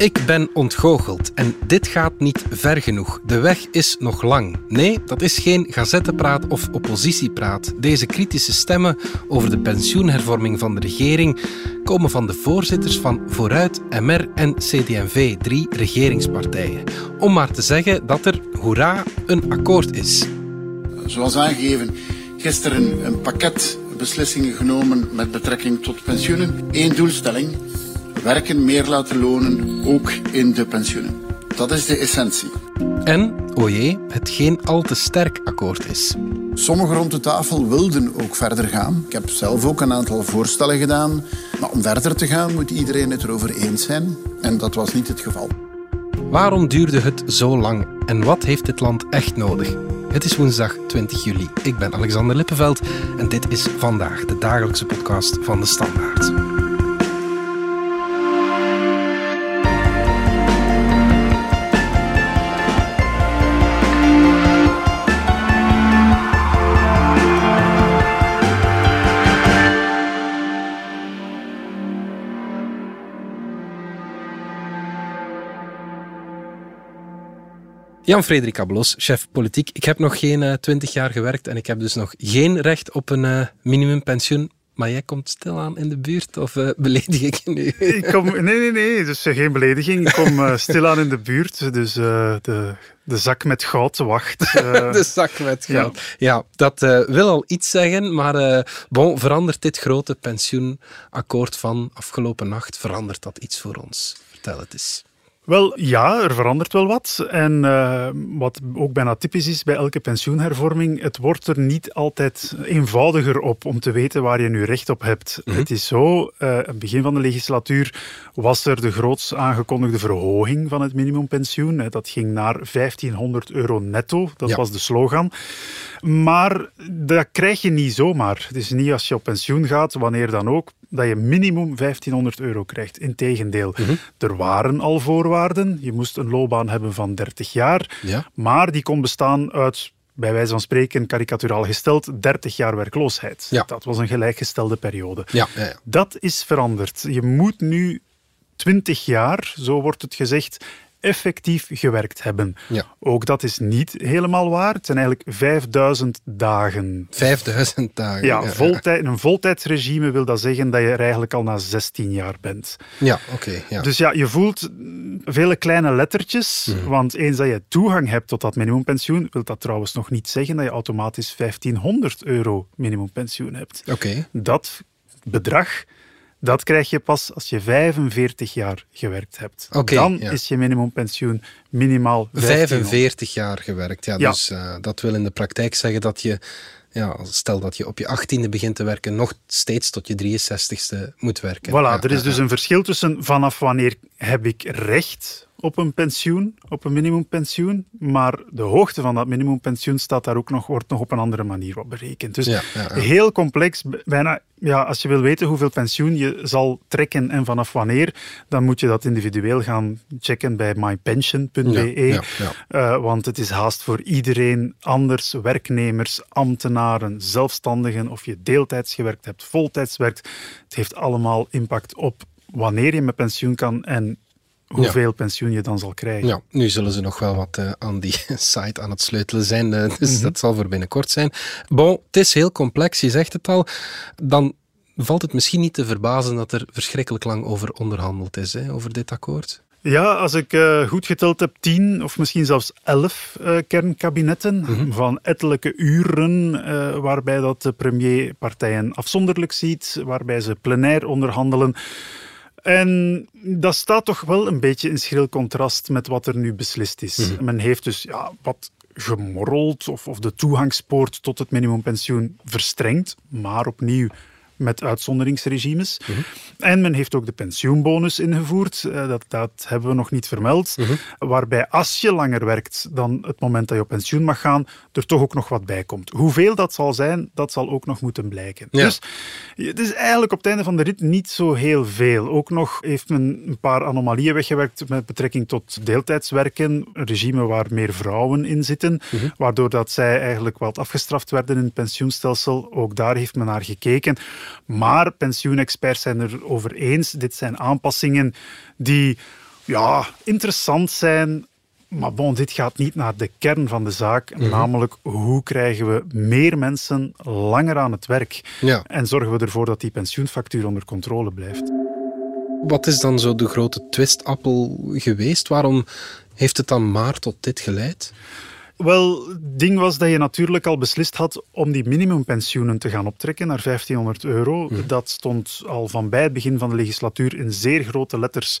Ik ben ontgoocheld en dit gaat niet ver genoeg. De weg is nog lang. Nee, dat is geen gazettepraat of oppositiepraat. Deze kritische stemmen over de pensioenhervorming van de regering komen van de voorzitters van Vooruit, MR en CD&V, drie regeringspartijen. Om maar te zeggen dat er, hoera, een akkoord is. Zoals aangegeven, gisteren een pakket beslissingen genomen met betrekking tot pensioenen. Eén doelstelling, werken meer laten lonen, ook in de pensioenen. Dat is de essentie. En, o jee, het geen al te sterk akkoord is. Sommigen rond de tafel wilden ook verder gaan. Ik heb zelf ook een aantal voorstellen gedaan. Maar om verder te gaan moet iedereen het erover eens zijn. En dat was niet het geval. Waarom duurde het zo lang en wat heeft dit land echt nodig? Het is woensdag 20 juli. Ik ben Alexander Lippenveld en dit is vandaag de dagelijkse podcast van de Standaard. Jan-Frederik Ablos, chef politiek. Ik heb nog geen twintig uh, jaar gewerkt en ik heb dus nog geen recht op een uh, minimumpensioen. Maar jij komt stilaan in de buurt of uh, beledig ik je nu? Ik kom, nee, nee, nee, dus geen belediging. Ik kom stilaan in de buurt. Dus de, de zak met goud wacht. de zak met goud. Ja, ja dat wil al iets zeggen, maar bon, verandert dit grote pensioenakkoord van afgelopen nacht, verandert dat iets voor ons? Vertel het eens. Wel ja, er verandert wel wat. En uh, wat ook bijna typisch is bij elke pensioenhervorming, het wordt er niet altijd eenvoudiger op om te weten waar je nu recht op hebt. Mm -hmm. Het is zo, uh, aan het begin van de legislatuur was er de groots aangekondigde verhoging van het minimumpensioen. Dat ging naar 1500 euro netto, dat ja. was de slogan. Maar dat krijg je niet zomaar. Het is niet als je op pensioen gaat, wanneer dan ook, dat je minimum 1500 euro krijgt. Integendeel, mm -hmm. er waren al voorwaarden. Je moest een loopbaan hebben van 30 jaar. Ja. Maar die kon bestaan uit bij wijze van spreken, karikaturaal gesteld, 30 jaar werkloosheid. Ja. Dat was een gelijkgestelde periode. Ja, ja, ja. Dat is veranderd. Je moet nu 20 jaar, zo wordt het gezegd, effectief gewerkt hebben. Ja. Ook dat is niet helemaal waar. Het zijn eigenlijk 5000 dagen. 5000 dagen. Ja, voltijd, een voltijdsregime wil dat zeggen dat je er eigenlijk al na 16 jaar bent. Ja, oké. Okay, ja. Dus ja, je voelt vele kleine lettertjes, mm. want eens dat je toegang hebt tot dat minimumpensioen, wil dat trouwens nog niet zeggen dat je automatisch 1500 euro minimumpensioen hebt. Oké. Okay. Dat bedrag dat krijg je pas als je 45 jaar gewerkt hebt. Okay, Dan ja. is je minimumpensioen minimaal 45 jaar gewerkt. Ja, ja. Dus uh, dat wil in de praktijk zeggen dat je, ja, stel dat je op je 18e begint te werken, nog steeds tot je 63ste moet werken. Voilà, ja, er is dus een verschil tussen vanaf wanneer heb ik recht op een pensioen, op een minimumpensioen, maar de hoogte van dat minimumpensioen staat daar ook nog, wordt nog op een andere manier op berekend. Dus ja, ja, ja. heel complex, bijna, ja, als je wil weten hoeveel pensioen je zal trekken en vanaf wanneer, dan moet je dat individueel gaan checken bij mypension.be, uh, want het is haast voor iedereen anders, werknemers, ambtenaren, zelfstandigen, of je deeltijds gewerkt hebt, voltijds werkt, het heeft allemaal impact op wanneer je met pensioen kan en hoeveel ja. pensioen je dan zal krijgen. Ja, nu zullen ze nog wel wat uh, aan die site aan het sleutelen zijn, uh, dus mm -hmm. dat zal voor binnenkort zijn. Bon, het is heel complex, je zegt het al. Dan valt het misschien niet te verbazen dat er verschrikkelijk lang over onderhandeld is, hè, over dit akkoord. Ja, als ik uh, goed geteld heb, tien of misschien zelfs elf uh, kernkabinetten mm -hmm. van ettelijke uren, uh, waarbij dat de premier partijen afzonderlijk ziet, waarbij ze plenair onderhandelen. En dat staat toch wel een beetje in schril contrast met wat er nu beslist is. Mm -hmm. Men heeft dus ja, wat gemorreld of, of de toegangspoort tot het minimumpensioen verstrengd, maar opnieuw met uitzonderingsregimes. -hmm. En men heeft ook de pensioenbonus ingevoerd, dat, dat hebben we nog niet vermeld, -hmm. waarbij als je langer werkt dan het moment dat je op pensioen mag gaan, er toch ook nog wat bij komt. Hoeveel dat zal zijn, dat zal ook nog moeten blijken. Ja. Dus het is eigenlijk op het einde van de rit niet zo heel veel. Ook nog heeft men een paar anomalieën weggewerkt met betrekking tot deeltijdswerken, een regime waar meer vrouwen in zitten, -hmm. waardoor dat zij eigenlijk wat afgestraft werden in het pensioenstelsel. Ook daar heeft men naar gekeken. Maar pensioenexperts zijn er over eens. Dit zijn aanpassingen die ja, interessant zijn. Maar bon, dit gaat niet naar de kern van de zaak. Mhm. Namelijk, hoe krijgen we meer mensen langer aan het werk? Ja. En zorgen we ervoor dat die pensioenfactuur onder controle blijft? Wat is dan zo de grote twistappel geweest? Waarom heeft het dan maar tot dit geleid? Wel, het ding was dat je natuurlijk al beslist had om die minimumpensioenen te gaan optrekken naar 1500 euro. Mhm. Dat stond al van bij het begin van de legislatuur in zeer grote letters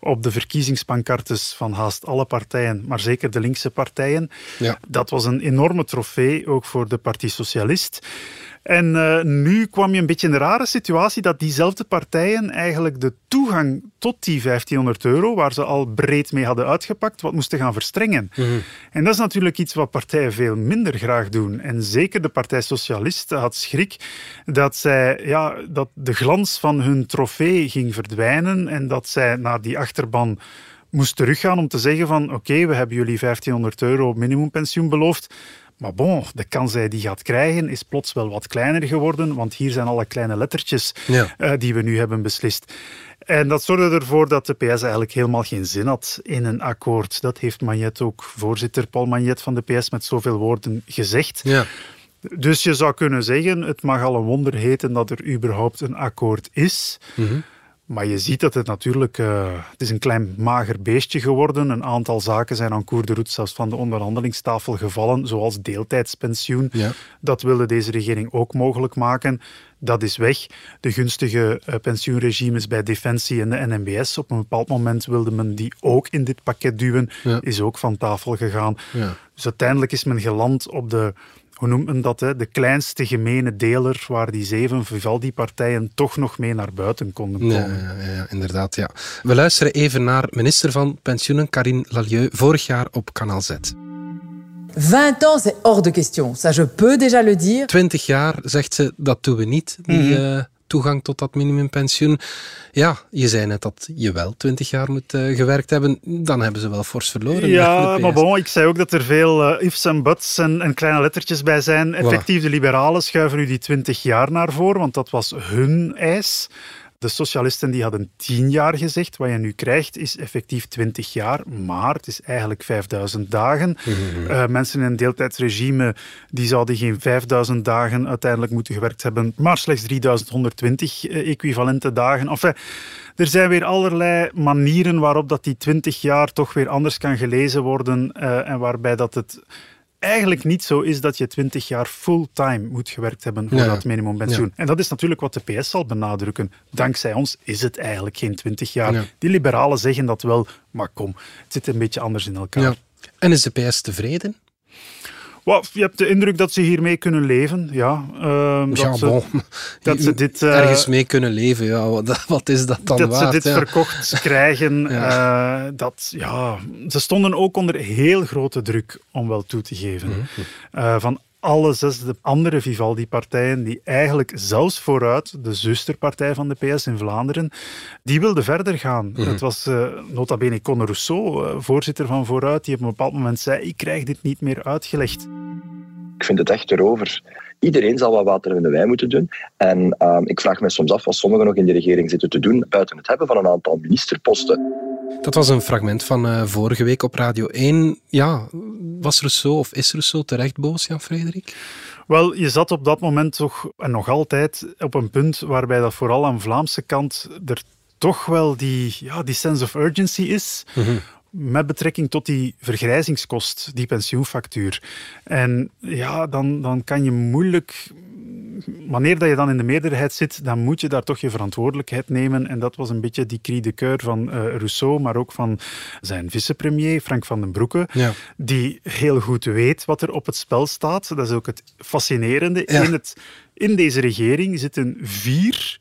op de verkiezingspancartes van haast alle partijen, maar zeker de linkse partijen. Ja. Dat was een enorme trofee, ook voor de Partij Socialist. En uh, nu kwam je een beetje in de rare situatie dat diezelfde partijen eigenlijk de toegang tot die 1500 euro, waar ze al breed mee hadden uitgepakt, wat moesten gaan verstrengen. Mm -hmm. En dat is natuurlijk iets wat partijen veel minder graag doen. En zeker de Partij Socialisten had schrik dat, zij, ja, dat de glans van hun trofee ging verdwijnen en dat zij naar die achterban moest teruggaan om te zeggen van oké, we hebben jullie 1500 euro minimumpensioen beloofd, maar bon, de kans dat hij die gaat krijgen is plots wel wat kleiner geworden, want hier zijn alle kleine lettertjes uh, die we nu hebben beslist. En dat zorgde ervoor dat de PS eigenlijk helemaal geen zin had in een akkoord. Dat heeft Magnet ook, voorzitter Paul Magnet van de PS, met zoveel woorden gezegd. Ja. Dus je zou kunnen zeggen, het mag al een wonder heten dat er überhaupt een akkoord is. Mm maar je ziet dat het natuurlijk... Uh, het is een klein mager beestje geworden. Een aantal zaken zijn aan koer de route zelfs van de onderhandelingstafel gevallen, zoals deeltijdspensioen. Ja. Dat wilde deze regering ook mogelijk maken. Dat is weg. De gunstige uh, pensioenregimes bij Defensie en de NMBS, op een bepaald moment wilde men die ook in dit pakket duwen, is ook van tafel gegaan. Ja. Dus uiteindelijk is men geland op de hoe noemt men dat, hè? de kleinste gemene deler waar die zeven Vivaldi-partijen toch nog mee naar buiten konden komen. Ja, ja, ja, inderdaad. Ja. We luisteren even naar minister van Pensioenen Karine Lalieu vorig jaar op Kanaal Z. 20 ans, c'est hors de question. Ça, je peux déjà le dire. 20 jaar, zegt ze, dat doen we niet. Die, mm -hmm toegang tot dat minimumpensioen. Ja, je zei net dat je wel twintig jaar moet uh, gewerkt hebben. Dan hebben ze wel fors verloren. Ja, maar bon, ik zei ook dat er veel uh, ifs en buts en, en, kleine lettertjes bij zijn. Effectief, de liberalen schuiven nu die twintig jaar naar voren, want dat was hun eis. De socialisten die hadden 10 jaar gezegd. Wat je nu krijgt is effectief 20 jaar, maar het is eigenlijk 5000 dagen. Mhm. Uh, mensen in een deeltijdsregime die zouden geen 5000 dagen uiteindelijk moeten gewerkt hebben, maar slechts 3120 uh, equivalente dagen. Enfin, er zijn weer allerlei manieren waarop dat die 20 jaar toch weer anders kan gelezen worden uh, en waarbij dat het eigenlijk niet zo is dat je 20 jaar fulltime moet gewerkt hebben voor dat minimumpensioen. En dat is natuurlijk wat de PS zal benadrukken. Dankzij ons is het eigenlijk geen 20 jaar. Die liberalen zeggen dat wel, maar kom, het zit een beetje anders in elkaar. En is de PS tevreden? Je hebt de indruk dat ze hiermee kunnen leven. Ja, uh, dat, ze, dat ze dit... Uh, Ergens mee kunnen leven, ja. Wat, wat is dat dan Dat ze dit verkocht krijgen. ja. Uh, dat, ja, ze stonden ook onder heel grote druk, om wel toe te geven. Mm -hmm. van alle zes de andere Vivaldi-partijen, die eigenlijk zelfs vooruit, de zusterpartij van de PS in Vlaanderen, die wilden verder gaan. Mm Het was uh, nota bene Conor Rousseau, uh, voorzitter van Vooruit, die op een bepaald moment zei, ik krijg dit niet meer uitgelegd. Ik vind het echt erover. Iedereen zal wat water in de wijn moeten doen. En uh, ik vraag me soms af wat sommigen nog in de regering zitten te doen, buiten het hebben van een aantal ministerposten. Dat was een fragment van uh, vorige week op Radio 1. Ja, was Rousseau of is Rousseau terecht boos, Jan-Frederik? Wel, je zat op dat moment toch, en nog altijd, op een punt waarbij dat vooral aan de Vlaamse kant er toch wel die, ja, die sense of urgency is. Mm met betrekking tot die vergrijzingskost, die pensioenfactuur. En ja, dan, dan kan je moeilijk wanneer dat je dan in de meerderheid zit, dan moet je daar toch je verantwoordelijkheid nemen. En dat was een beetje die cri de coeur van uh, Rousseau, maar ook van zijn vicepremier, Frank van den Broeke, ja. die heel goed weet wat er op het spel staat. Dat is ook het fascinerende. In, het, in deze regering zitten vier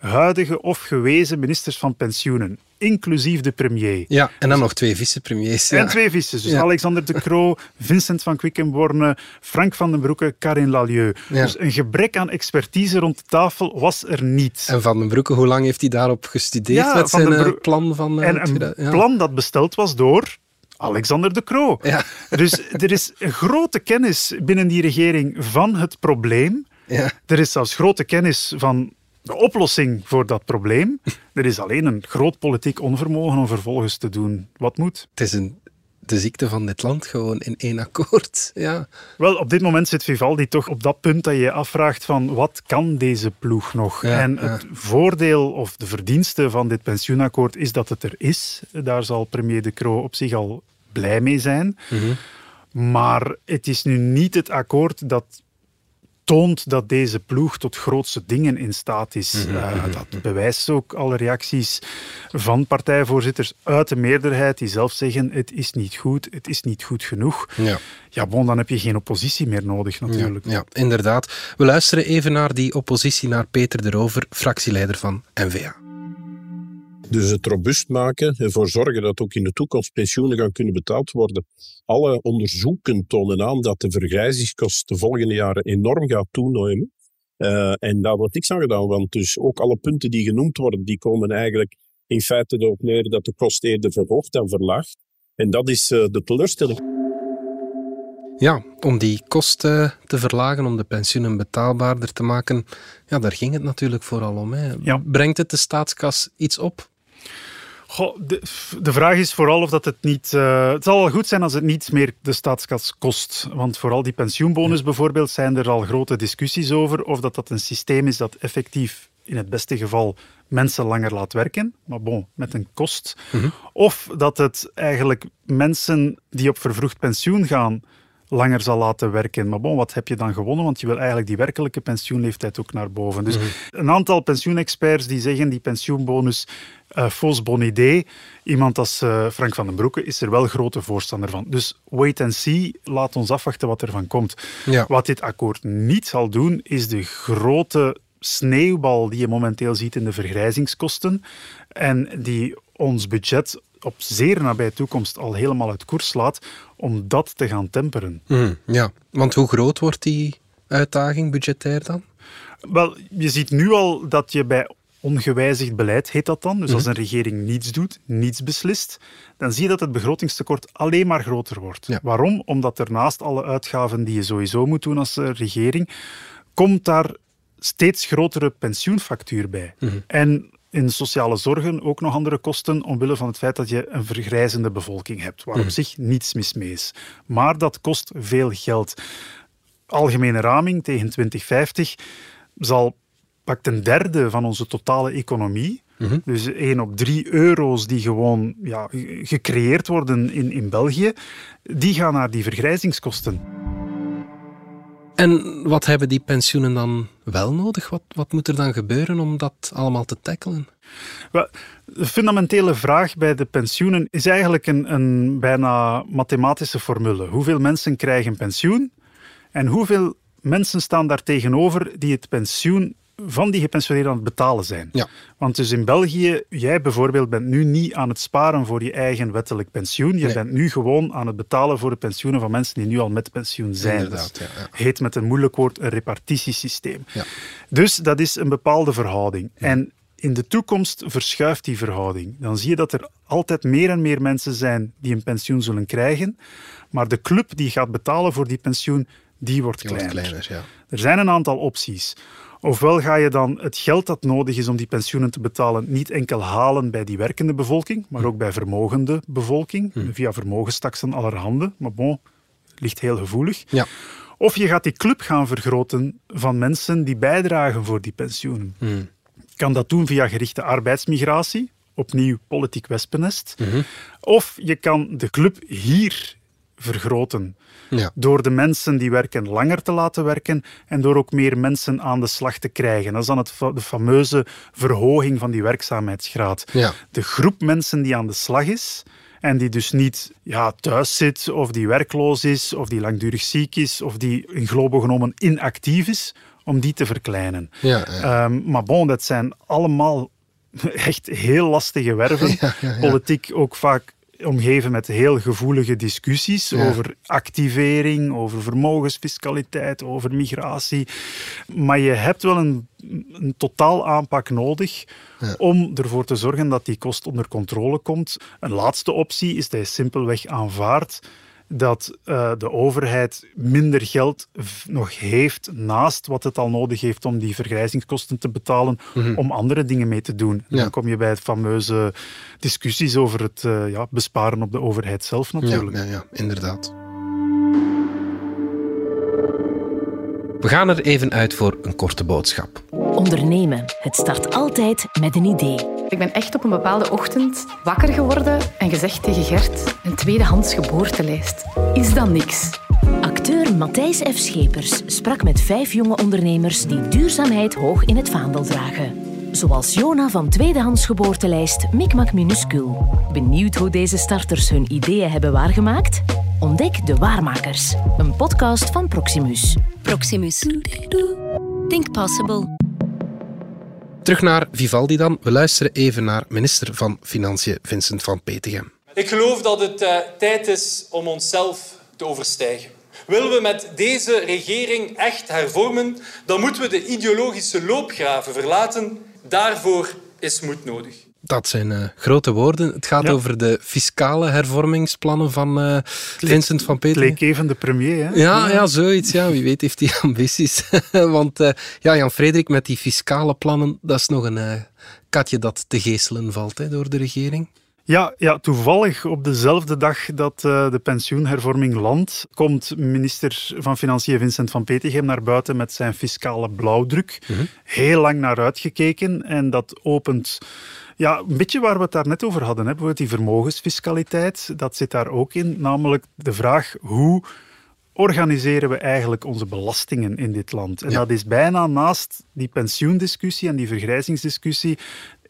huidige of gewezen ministers van pensioenen inclusief de premier. Ja, en dan nog twee vicepremiers. Ja. En twee vices. Dus Alexander de Croo, Vincent van Quickenborne, Frank van den Broeke, Karin Lalieu. Dus een gebrek aan expertise rond de tafel was er niet. En Van den Broeke, hoe lang heeft hij daarop gestudeerd met zijn eh, plan van... Uh, en een plan dat besteld was door... Alexander de Croo. Ja. Dus er is een grote kennis binnen die regering van het probleem. Ja. Er is zelfs grote kennis van de oplossing voor dat probleem. Er is alleen een groot politiek onvermogen om vervolgens te doen wat moet. Het is een, de ziekte van dit land gewoon in één akkoord. Ja. Wel, op dit moment zit Vivaldi toch op dat punt dat je je afvraagt van wat kan deze ploeg nog? Ja, en ja. het voordeel of de verdienste van dit pensioenakkoord is dat het er is. Daar zal premier De Croo op zich al blij mee zijn. Maar het is nu niet het akkoord dat toont dat deze ploeg tot grootste dingen in staat is. Eh, dat bewijst ook alle reacties van partijvoorzitters uit de meerderheid die zelf zeggen het is niet goed, het is niet goed genoeg. Ja. Ja, bon, dan heb je geen oppositie meer nodig natuurlijk. Ja, inderdaad. We luisteren even naar die oppositie, naar Peter de Rover, fractieleider van N-VA. Dus het robuust maken, ervoor zorgen dat ook in de toekomst pensioenen gaan kunnen betaald worden. Alle onderzoeken tonen aan dat de vergrijzingskost de volgende jaren enorm gaat toenemen. Eh, en daar wordt niks aan gedaan, want dus ook alle punten die genoemd worden, die komen eigenlijk in feite erop neer dat de kost eerder verhoogt dan verlaagt. En dat is eh, de teleurstelling. Ja, om die kosten te verlagen, om de pensioenen betaalbaarder te maken, ja, daar ging het natuurlijk vooral om. Hè. Ja. Brengt het de staatskas iets op? Goh, de, de vraag is vooral of dat het niet... eh, het zal wel goed zijn als het niet meer de staatskas kost. Want vooral die pensioenbonus bijvoorbeeld zijn er al grote discussies over. Of dat dat een systeem is dat effectief in het beste geval mensen langer laat werken. Maar bon, met een kost. Of dat het eigenlijk mensen die op vervroegd pensioen gaan langer zal laten werken. Maar bon, wat heb je dan gewonnen? Want je wil eigenlijk die werkelijke pensioenleeftijd ook naar boven. Dus een aantal pensioenexperts die zeggen die pensioenbonus uh, fausse bon idee. Iemand als uh, Frank van den Broeke is er wel grote voorstander van. Dus wait and see, laat ons afwachten wat er van komt. Ja. Wat dit akkoord niet zal doen, is de grote sneeuwbal die je momenteel ziet in de vergrijzingskosten en die ons budget op zeer nabije toekomst al helemaal uit koers slaat, om dat te gaan temperen. Mm, ja, want hoe groot wordt die uitdaging budgetair dan? Wel, je ziet nu al dat je bij ongewijzigd beleid, heet dat dan, dus als een regering niets doet, niets beslist, dan zie je dat het begrotingstekort alleen maar groter wordt. Ja. Waarom? Omdat er naast alle uitgaven die je sowieso moet doen als uh, regering, komt daar steeds grotere pensioenfactuur bij. En in sociale zorgen ook nog andere kosten omwille van het feit dat je een vergrijzende bevolking hebt, waar op zich niets mis mee is. Maar dat kost veel geld. Algemene raming tegen 2050 zal pakt een derde van onze totale economie. Dus 1 op 3 euro's die gewoon ja, gecreëerd worden in, in België, die gaan naar die vergrijzingskosten. En wat hebben die pensioenen dan wel nodig? Wat, wat moet er dan gebeuren om dat allemaal te tackelen? De fundamentele vraag bij de pensioenen is eigenlijk een, een bijna mathematische formule. Hoeveel mensen krijgen pensioen en hoeveel mensen staan daar tegenover die het pensioen van die gepensioneerden aan het betalen zijn. Ja. Want dus in België, jij bijvoorbeeld bent nu niet aan het sparen voor je eigen wettelijk pensioen. Je Nee. bent nu gewoon aan het betalen voor de pensioenen van mensen die nu al met pensioen zijn. Inderdaad, Dat ja, ja. heet met een moeilijk woord een repartitiesysteem. Ja. Dus dat is een bepaalde verhouding. En in de toekomst verschuift die verhouding. Dan zie je dat er altijd meer en meer mensen zijn die een pensioen zullen krijgen. Maar de club die gaat betalen voor die pensioen, die wordt Die wordt kleiner. kleiner, ja. Er zijn een aantal opties. Ofwel ga je dan het geld dat nodig is om die pensioenen te betalen niet enkel halen bij die werkende bevolking, maar ook bij vermogende bevolking, via vermogenstaksen allerhande. Maar bon, ligt heel gevoelig. Ja. Of je gaat die club gaan vergroten van mensen die bijdragen voor die pensioenen. Kan dat doen via gerichte arbeidsmigratie, opnieuw politiek wespennest. Of je kan de club hier vergroten. Ja. Door de mensen die werken langer te laten werken en door ook meer mensen aan de slag te krijgen. Dat is dan het, de fameuze verhoging van die werkzaamheidsgraad. Ja. De groep mensen die aan de slag is en die dus niet ja, thuis zit of die werkloos is of die langdurig ziek is of die in globo genomen inactief is, om die te verkleinen. Ja, ja. Ehm, maar bon, dat zijn allemaal echt heel lastige werven. Ja. Politiek ook vaak omgeven met heel gevoelige discussies Ja. over activering, over vermogensfiscaliteit, over migratie. Maar je hebt wel een, een totaal aanpak nodig om ervoor te zorgen dat die kost onder controle komt. Een laatste optie is dat je simpelweg aanvaardt dat uh, de overheid minder geld nog heeft naast wat het al nodig heeft om die vergrijzingskosten te betalen, mm om andere dingen mee te doen. Ja. Dan kom je bij het fameuze discussies over het uh, ja, besparen op de overheid zelf natuurlijk. Ja, ja, ja inderdaad. We gaan er even uit voor een korte boodschap. Ondernemen. Het start altijd met een idee. Ik ben echt op een bepaalde ochtend wakker geworden en gezegd tegen Gert: een tweedehands geboortelijst. Is dat niks? Acteur Matthijs F. Schepers sprak met vijf jonge ondernemers die duurzaamheid hoog in het vaandel dragen. Zoals Jona van Tweedehands Geboortelijst Mikmak Minuscul. Benieuwd hoe deze starters hun ideeën hebben waargemaakt? Ontdek De Waarmakers, een podcast van Proximus. Proximus. Think possible. Terug naar Vivaldi dan. We luisteren even naar minister van Financiën Vincent van Petegem. Ik geloof dat het uh, tijd is om onszelf te overstijgen. Willen we met deze regering echt hervormen, dan moeten we de ideologische loopgraven verlaten. Daarvoor is moed nodig. Dat zijn uh, grote woorden. Het gaat over de fiscale hervormingsplannen van uh, Vincent van Peter. Leek even de premier, hè? Ja, ja, zoiets. Ja. Wie weet heeft hij ambities. Want uh, ja, Jan-Frederik, met die fiscale plannen, dat is nog een katje dat te geestelen valt hè, door de regering. Ja, ja, toevallig op dezelfde dag dat uh, de pensioenhervorming landt, komt minister van Financiën Vincent van Petegem naar buiten met zijn fiscale blauwdruk. Mhm. Heel lang naar uitgekeken en dat opent ja, een beetje waar we het daar net over hadden. Hè. Bijvoorbeeld die vermogensfiscaliteit, dat zit daar ook in. Namelijk de vraag hoe organiseren we eigenlijk onze belastingen in dit land? En dat is bijna naast die pensioendiscussie en die vergrijzingsdiscussie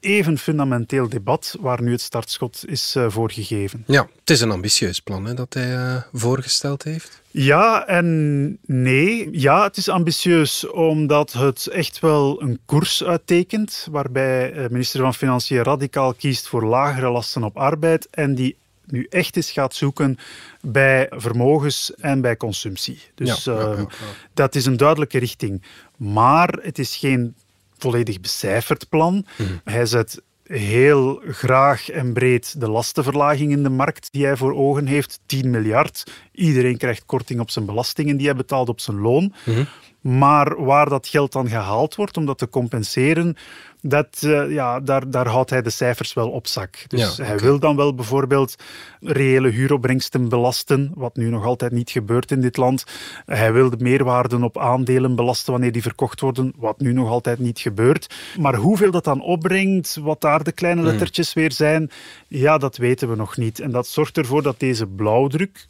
even fundamenteel debat waar nu het startschot is uh, voor gegeven. Ja, het is een ambitieus plan hè, dat hij uh, voorgesteld heeft. Ja en nee. Ja, het is ambitieus omdat het echt wel een koers uittekent waarbij de eh, minister van Financiën radicaal kiest voor lagere lasten op arbeid en die nu echt eens gaat zoeken bij vermogens en bij consumptie. Dus ja, ja, ja, dat is een duidelijke richting. Maar het is geen volledig becijferd plan. Mhm. Hij zet heel graag en breed de lastenverlaging in de markt die hij voor ogen heeft. 10 miljard. Iedereen krijgt korting op zijn belastingen die hij betaalt op zijn loon. Mhm. Maar waar dat geld dan gehaald wordt om dat te compenseren, dat, uh, ja, daar, daar houdt hij de cijfers wel op zak. Dus hij wil dan wel bijvoorbeeld reële huuropbrengsten belasten, wat nu nog altijd niet gebeurt in dit land. Hij wil de meerwaarden op aandelen belasten wanneer die verkocht worden, wat nu nog altijd niet gebeurt. Maar hoeveel dat dan opbrengt, wat daar de kleine hmm. lettertjes weer zijn, ja, dat weten we nog niet. En dat zorgt ervoor dat deze blauwdruk,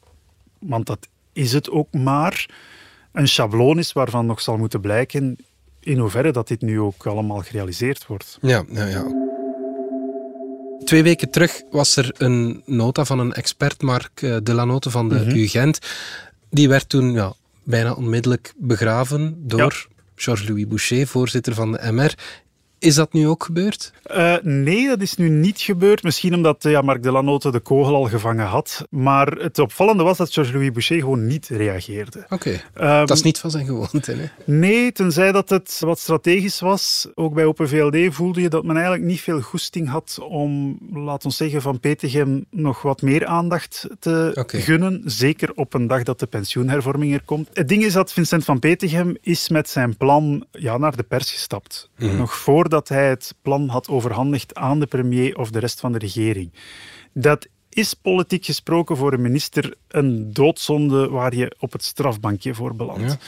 want dat is het ook maar, een schabloon is waarvan nog zal moeten blijken in hoeverre dat dit nu ook allemaal gerealiseerd wordt. Ja, ja, ja. Twee weken terug was er een nota van een expert, Mark eh, Delanote van de mm UGent. Die werd toen ja, bijna onmiddellijk begraven door Georges-Louis Boucher, voorzitter van de MR. Is dat nu ook gebeurd? Uh, nee, dat is nu niet gebeurd. Misschien omdat ja, Marc Delanote de kogel al gevangen had. Maar het opvallende was dat Georges-Louis Boucher gewoon niet reageerde. Oké, okay. dat is niet van zijn gewoonte. Hè? Nee, tenzij dat het wat strategisch was. Ook bij Open VLD voelde je dat men eigenlijk niet veel goesting had om, laten we zeggen, van Petegem nog wat meer aandacht te gunnen. Zeker op een dag dat de pensioenhervorming er komt. Het ding is dat Vincent van Petegem is met zijn plan ja, naar de pers gestapt. Mm Nog voor dat hij het plan had overhandigd aan de premier of de rest van de regering. Dat is politiek gesproken voor een minister een doodzonde waar je op het strafbankje voor belandt.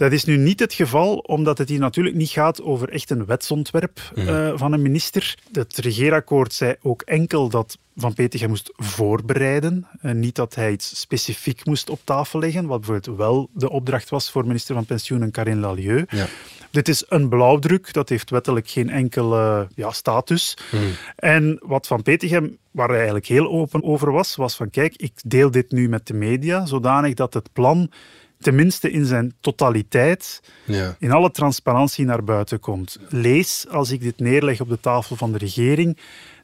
Dat is nu niet het geval, omdat het hier natuurlijk niet gaat over echt een wetsontwerp uh, van een minister. Het regeerakkoord zei ook enkel dat Van Petegem moest voorbereiden. Uh, niet dat hij iets specifiek moest op tafel leggen, wat bijvoorbeeld wel de opdracht was voor minister van Pensioen Karin Lalieu. Ja. Dit is een blauwdruk, dat heeft wettelijk geen enkele ja, status. Hmm. En wat Van Petegem, waar hij eigenlijk heel open over was, was van kijk, ik deel dit nu met de media, zodanig dat het plan tenminste in zijn totaliteit, ja. in alle transparantie naar buiten komt. Lees, als ik dit neerleg op de tafel van de regering,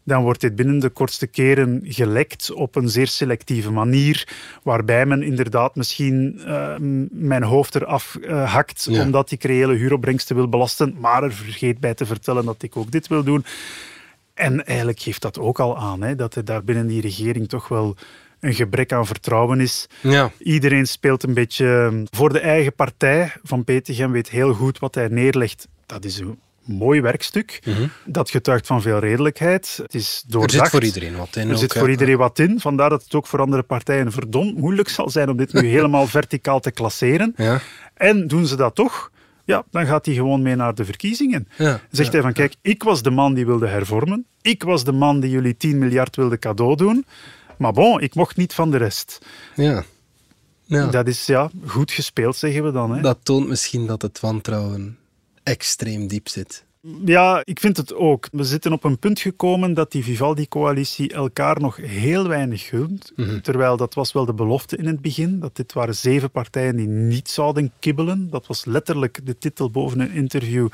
dan wordt dit binnen de kortste keren gelekt op een zeer selectieve manier, waarbij men inderdaad misschien uh, mijn hoofd eraf uh, hakt, omdat ik reële huuropbrengsten wil belasten, maar er vergeet bij te vertellen dat ik ook dit wil doen. En eigenlijk geeft dat ook al aan, hè, dat er daar binnen die regering toch wel een gebrek aan vertrouwen is. Ja. Iedereen speelt een beetje voor de eigen partij. Van Petegem weet heel goed wat hij neerlegt. Dat is een mooi werkstuk. Dat getuigt van veel redelijkheid. Het is Er doordacht. zit voor iedereen wat in. Er zit voor iedereen wat in. Vandaar dat het ook voor andere partijen verdomd moeilijk zal zijn om dit nu helemaal verticaal te klasseren. Ja. En doen ze dat toch, ja, dan gaat hij gewoon mee naar de verkiezingen. Ja, Zegt hij van, kijk, ik was de man die wilde hervormen. Ik was de man die jullie 10 miljard wilde cadeau doen. Maar bon, ik mocht niet van de rest. Ja. Ja. Dat is ja, goed gespeeld, zeggen we dan. Hè. Dat toont misschien dat het wantrouwen extreem diep zit. Ja, ik vind het ook. We zitten op een punt gekomen dat die Vivaldi-coalitie elkaar nog heel weinig gunt. Terwijl dat was wel de belofte in het begin, dat dit waren zeven partijen die niet zouden kibbelen. Dat was letterlijk de titel boven een interview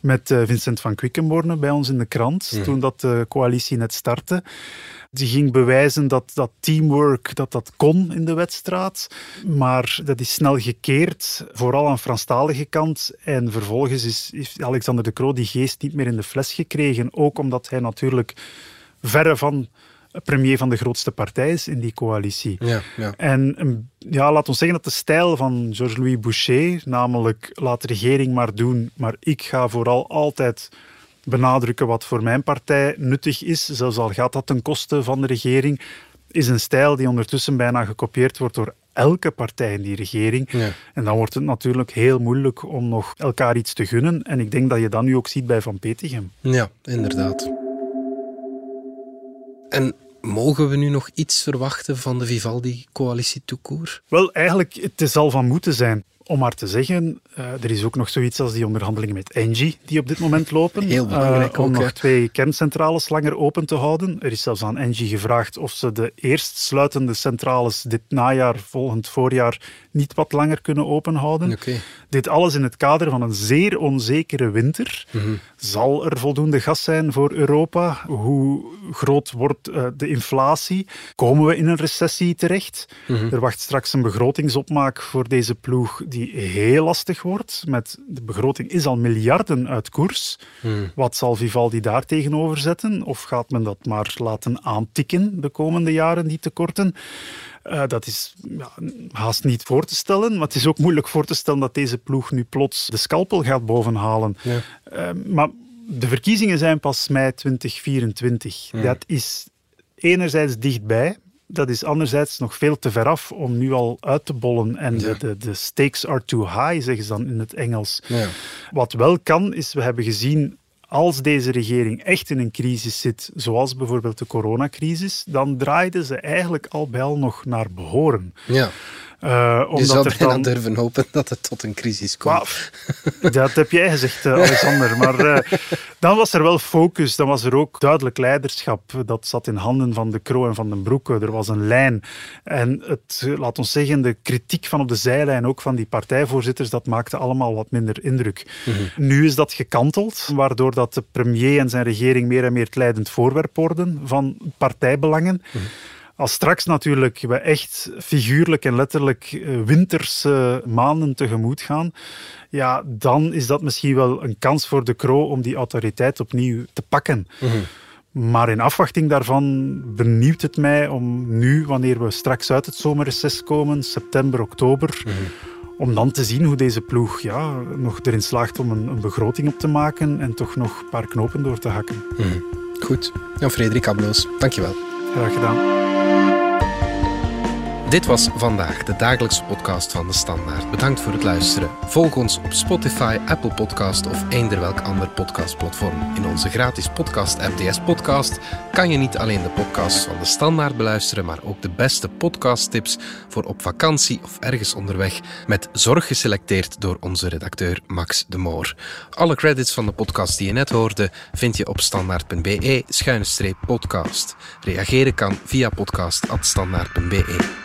met eh, Vincent van Quickenborne bij ons in de krant, toen dat de coalitie net startte. Die ging bewijzen dat dat teamwork dat dat kon in de wedstrijd. Maar dat is snel gekeerd, vooral aan Franstalige kant. En vervolgens is, heeft Alexander de Croo die geest niet meer in de fles gekregen. Ook omdat hij natuurlijk verre van premier van de grootste partij is in die coalitie. Ja, ja. En um, ja, laat ons zeggen dat de stijl van Georges-Louis Boucher, namelijk laat de regering maar doen, maar ik ga vooral altijd benadrukken wat voor mijn partij nuttig is, zelfs al gaat dat ten koste van de regering, is een stijl die ondertussen bijna gekopieerd wordt door elke partij in die regering. Ja. En dan wordt het natuurlijk heel moeilijk om nog elkaar iets te gunnen. En ik denk dat je dat nu ook ziet bij Van Petegem. Ja, inderdaad. En mogen we nu nog iets verwachten van de Vivaldi-coalitie toekoor? Wel, eigenlijk, het is al van moeten zijn. Om maar te zeggen, uh, er is ook nog zoiets als die onderhandelingen met Engie die op dit moment lopen. Heel belangrijk uh, Om ook, nog twee kerncentrales langer open te houden. Er is zelfs aan Engie gevraagd of ze de eerstsluitende centrales dit najaar, volgend voorjaar, niet wat langer kunnen openhouden. Oké. Dit alles in het kader van een zeer onzekere winter. Mhm. Zal er voldoende gas zijn voor Europa? Hoe groot wordt uh, de inflatie? Komen we in een recessie terecht? Mhm. Er wacht straks een begrotingsopmaak voor deze ploeg die heel lastig wordt. Met, de begroting is al miljarden uit koers. Mhm. Wat zal Vivaldi daar tegenover zetten? Of gaat men dat maar laten aantikken de komende jaren, die tekorten? Uh, dat is ja, haast niet voor te stellen. Maar het is ook moeilijk voor te stellen dat deze ploeg nu plots de scalpel gaat bovenhalen. Ja. Uh, maar de verkiezingen zijn pas mei 2024. Ja. Dat is enerzijds dichtbij. Dat is anderzijds nog veel te ver af om nu al uit te bollen. En Ja. de, de, de stakes are too high, zeggen ze dan in het Engels. Ja. Wat wel kan, is we hebben gezien als deze regering echt in een crisis zit, zoals bijvoorbeeld de coronacrisis, dan draaiden ze eigenlijk al bij al nog naar behoren. Ja. Uh, Je omdat zou er bijna dan... durven hopen dat het tot een crisis komt. Dat heb jij gezegd, uh, Alexander. Maar uh, dan was er wel focus, dan was er ook duidelijk leiderschap. Dat zat in handen van de Kroo en van den Broeke. Er was een lijn. En het, laat ons zeggen, de kritiek van op de zijlijn, ook van die partijvoorzitters, dat maakte allemaal wat minder indruk. Mhm. Nu is dat gekanteld, waardoor dat de premier en zijn regering meer en meer het leidend voorwerp worden van partijbelangen. Mhm. Als straks natuurlijk we echt figuurlijk en letterlijk uh, winterse maanden tegemoet gaan, ja, dan is dat misschien wel een kans voor de Kroo om die autoriteit opnieuw te pakken. Mhm. Maar in afwachting daarvan benieuwt het mij om nu, wanneer we straks uit het zomerreces komen, september, oktober, Mhm. om dan te zien hoe deze ploeg ja, nog erin slaagt om een, een begroting op te maken en toch nog een paar knopen door te hakken. Mhm. Goed. Jan Frederik Abloos, dankjewel. Graag gedaan. Dit was vandaag de dagelijkse podcast van de Standaard. Bedankt voor het luisteren. Volg ons op Spotify, Apple Podcast of eender welk ander podcastplatform. In onze gratis podcast-app DS Podcast kan je niet alleen de podcasts van de Standaard beluisteren, maar ook de beste podcasttips voor op vakantie of ergens onderweg, met zorg geselecteerd door onze redacteur Max de Moor. Alle credits van de podcast die je net hoorde vind je op standaard.be-podcast. Reageren kan via podcast.standaard.be.